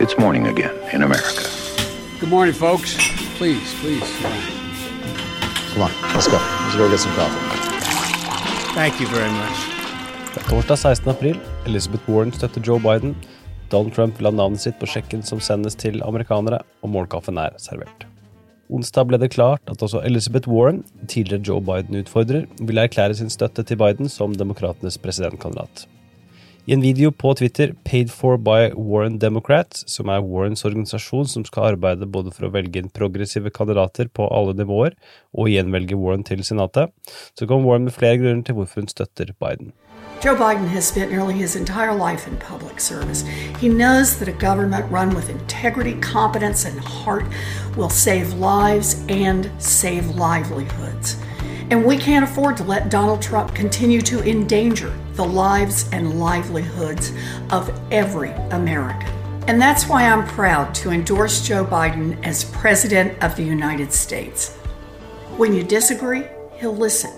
It's morning again in America. Good morning, folks. Please, please. Come on, let's go. Let's go get some coffee. Thank you very much. Det er torsdag 16. april. Elizabeth Warren støtter Joe Biden. Donald Trump vil ha navnet sitt på sjekken som sendes til amerikanere, og målkaffen er servert. Onsdag ble det klart at også Elizabeth Warren, tidligere Joe Biden-utfordrer, vil erklære sin støtte til Biden som demokratenes presidentkandidat. I en video på Twitter, Paid for by Warren Democrats, som er Warrens organisasjon som skal arbeide både for å velge inn progressive kandidater på alle nivåer og gjenvelge Warren til senatet, så kom Warren med flere grunner til hvorfor hun støtter Biden. Joe Biden has spent nearly his entire life in public service. He knows that a government run with integrity, competence, and heart will save lives and save livelihoods. And we can't afford to let Donald Trump continue to endanger the lives and livelihoods of every American. And that's why I'm proud to endorse Joe Biden as President of the United States. When you disagree, he'll listen.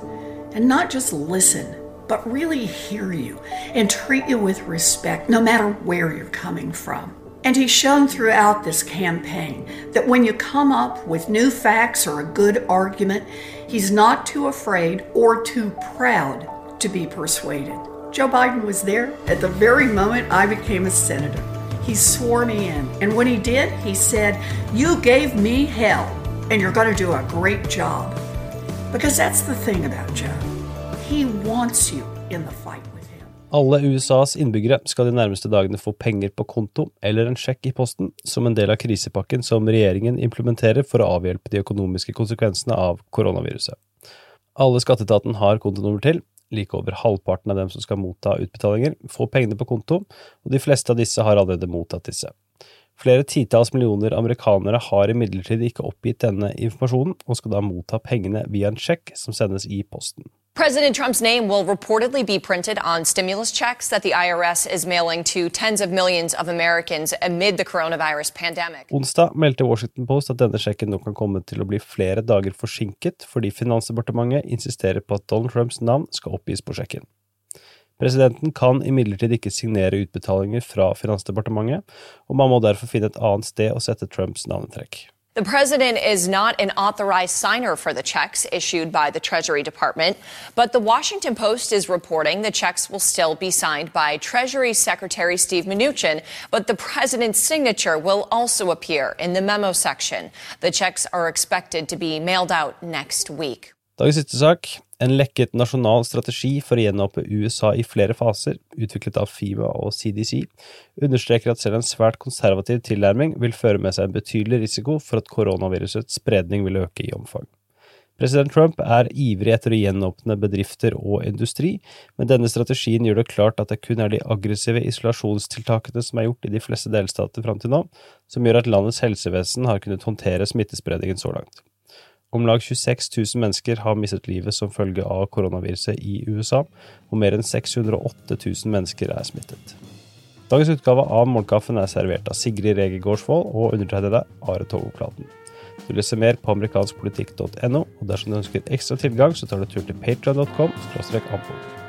And not just listen, but really hear you and treat you with respect, no matter where you're coming from. And he's shown throughout this campaign that when you come up with new facts or a good argument, he's not too afraid or too proud to be persuaded. Joe Biden was there at the very moment I became a senator. He swore me in. And when he did, he said, You gave me hell, and you're going to do a great job. Because that's the thing about Joe. He wants you in the fight. Alle USAs innbyggere skal de nærmeste dagene få penger på konto eller en sjekk i posten som en del av krisepakken som regjeringen implementerer for å avhjelpe de økonomiske konsekvensene av koronaviruset. Alle skatteetaten har kontonummer til, like over halvparten av dem som skal motta utbetalinger, får pengene på konto, og de fleste av disse har allerede mottatt disse. Flere titalls millioner amerikanere har imidlertid ikke oppgitt denne informasjonen, og skal da motta pengene via en sjekk som sendes i posten. President Trump's name will reportedly be printed on stimulus checks that the IRS is mailing to tens of millions of Americans amid the coronavirus pandemic. Onsdag meldte Washington Post at denne sjekken nå kan komme til å bli flere dager forsinket fordi Finansdepartementet insisterer på at Donald Trumps navn skal oppgis på sjekken. Presidenten kan imidlertid ikke signere utbetalinger fra Finansdepartementet, og man må derfor finne et annet sted å sette Trumps navnetrekk. The president is not an authorized signer for the checks issued by the Treasury Department, but the Washington Post is reporting the checks will still be signed by Treasury Secretary Steve Mnuchin, but the president's signature will also appear in the memo section. The checks are expected to be mailed out next week. Dagens siste sak. En lekket nasjonal strategi for å gjenåpne USA i flere faser, utviklet av FIBA og CDC, understreker at selv en svært konservativ tilnærming vil føre med seg en betydelig risiko for at koronavirusets spredning vil øke i omfang. President Trump er ivrig etter å gjenåpne bedrifter og industri, men denne strategien gjør det klart at det kun er de aggressive isolasjonstiltakene som er gjort i de fleste delstater fram til nå, som gjør at landets helsevesen har kunnet håndtere smittespredningen så langt. Om lag 26 000 mennesker har mistet livet som følge av koronaviruset i USA, og mer enn 608 000 mennesker er smittet. Dagens utgave av Morgenkaffen er servert av Sigrid Rege Gårdsvold og undertegnede Are Togoklaten. Du leser mer på amerikanskpolitikk.no, og dersom du ønsker ekstra tilgang, så tar du tur til patrion.com.